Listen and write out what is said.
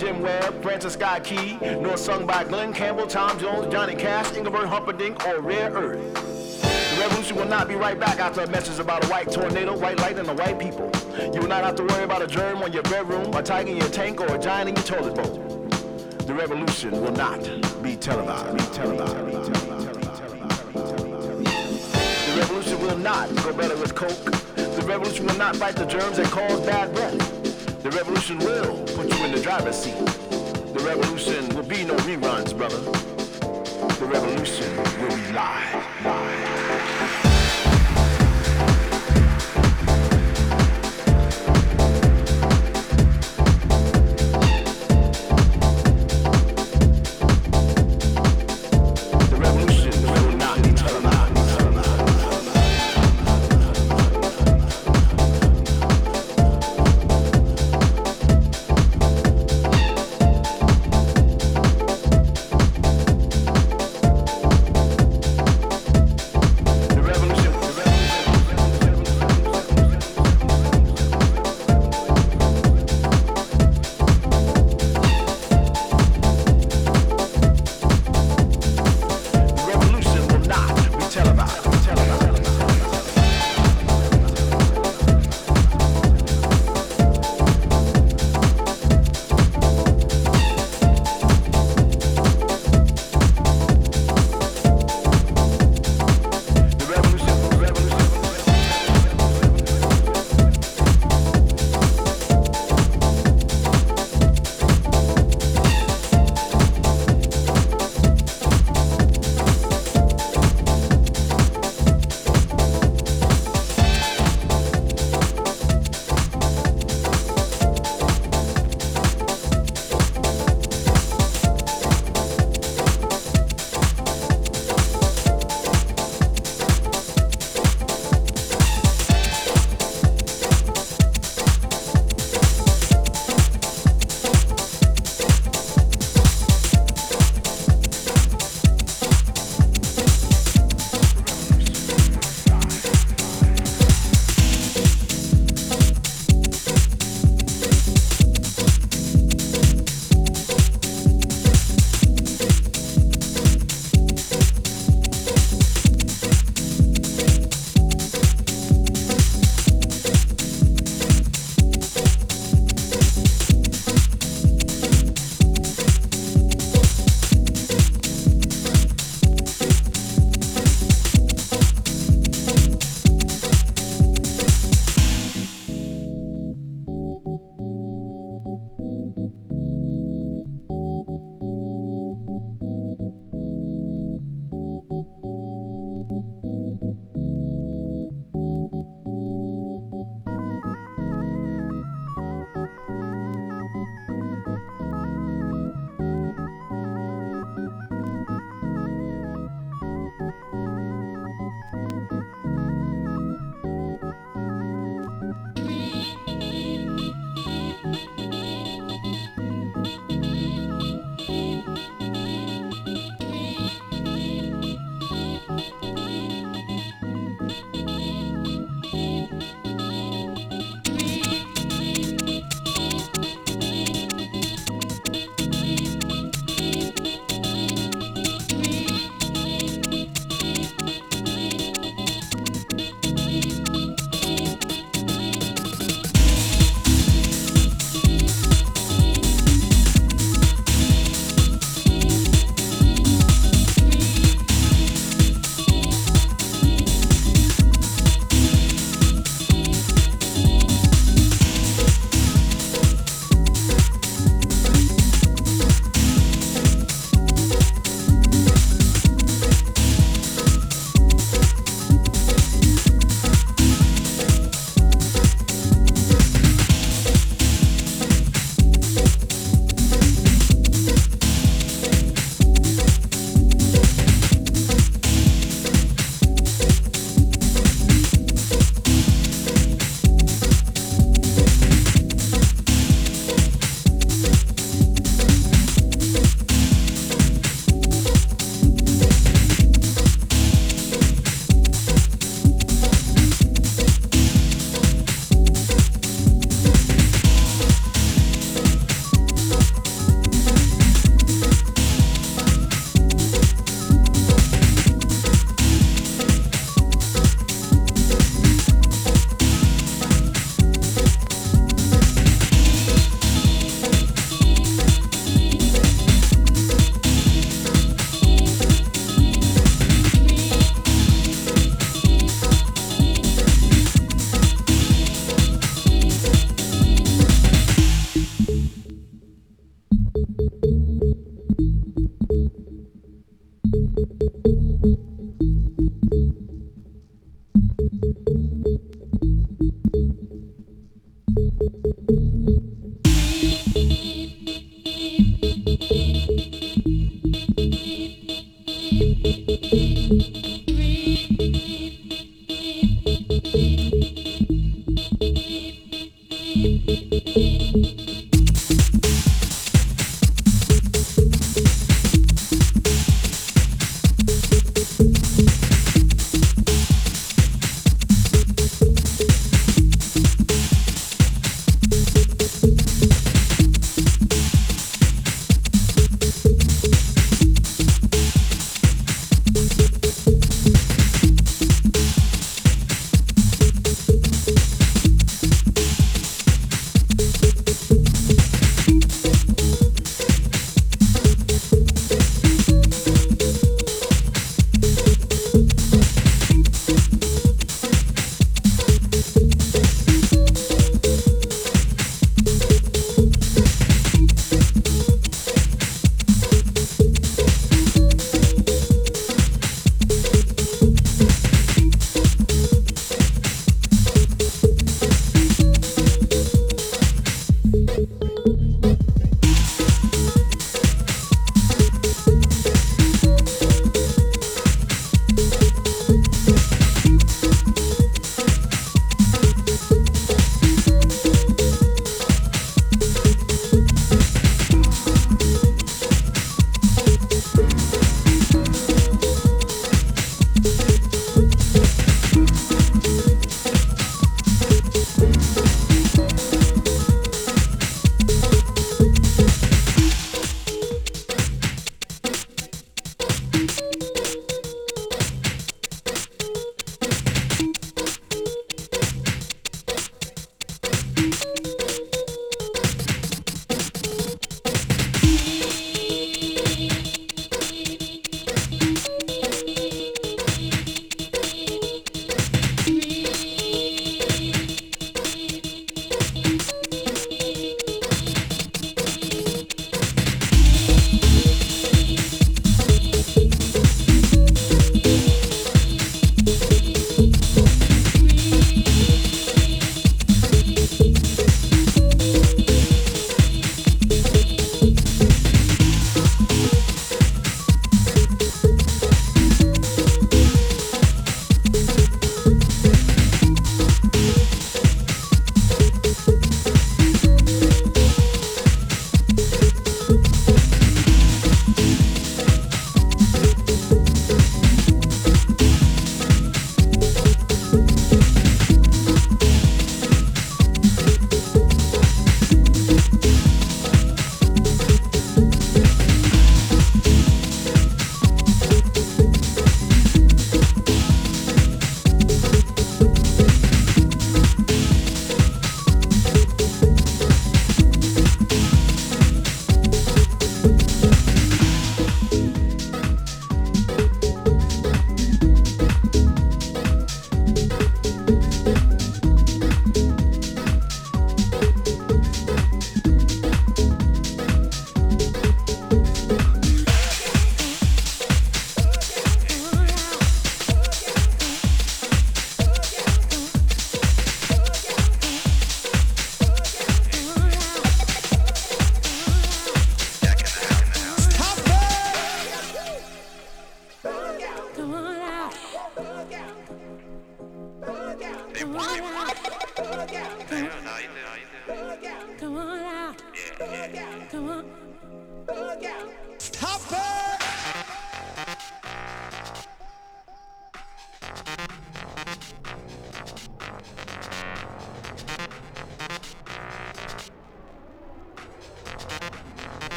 Jim Webb, Francis Scott Key, nor sung by Glenn Campbell, Tom Jones, Johnny Cash, Engelbert Humperdinck, or Rare Earth. The revolution will not be right back after a message about a white tornado, white light, and the white people. You will not have to worry about a germ on your bedroom, a tiger in your tank, or a giant in your toilet bowl. The revolution will not be televised. Be televised. Be televised. Will not go better with coke. The revolution will not fight the germs that cause bad breath. The revolution will put you in the driver's seat. The revolution will be no reruns, brother. The revolution will be live. live.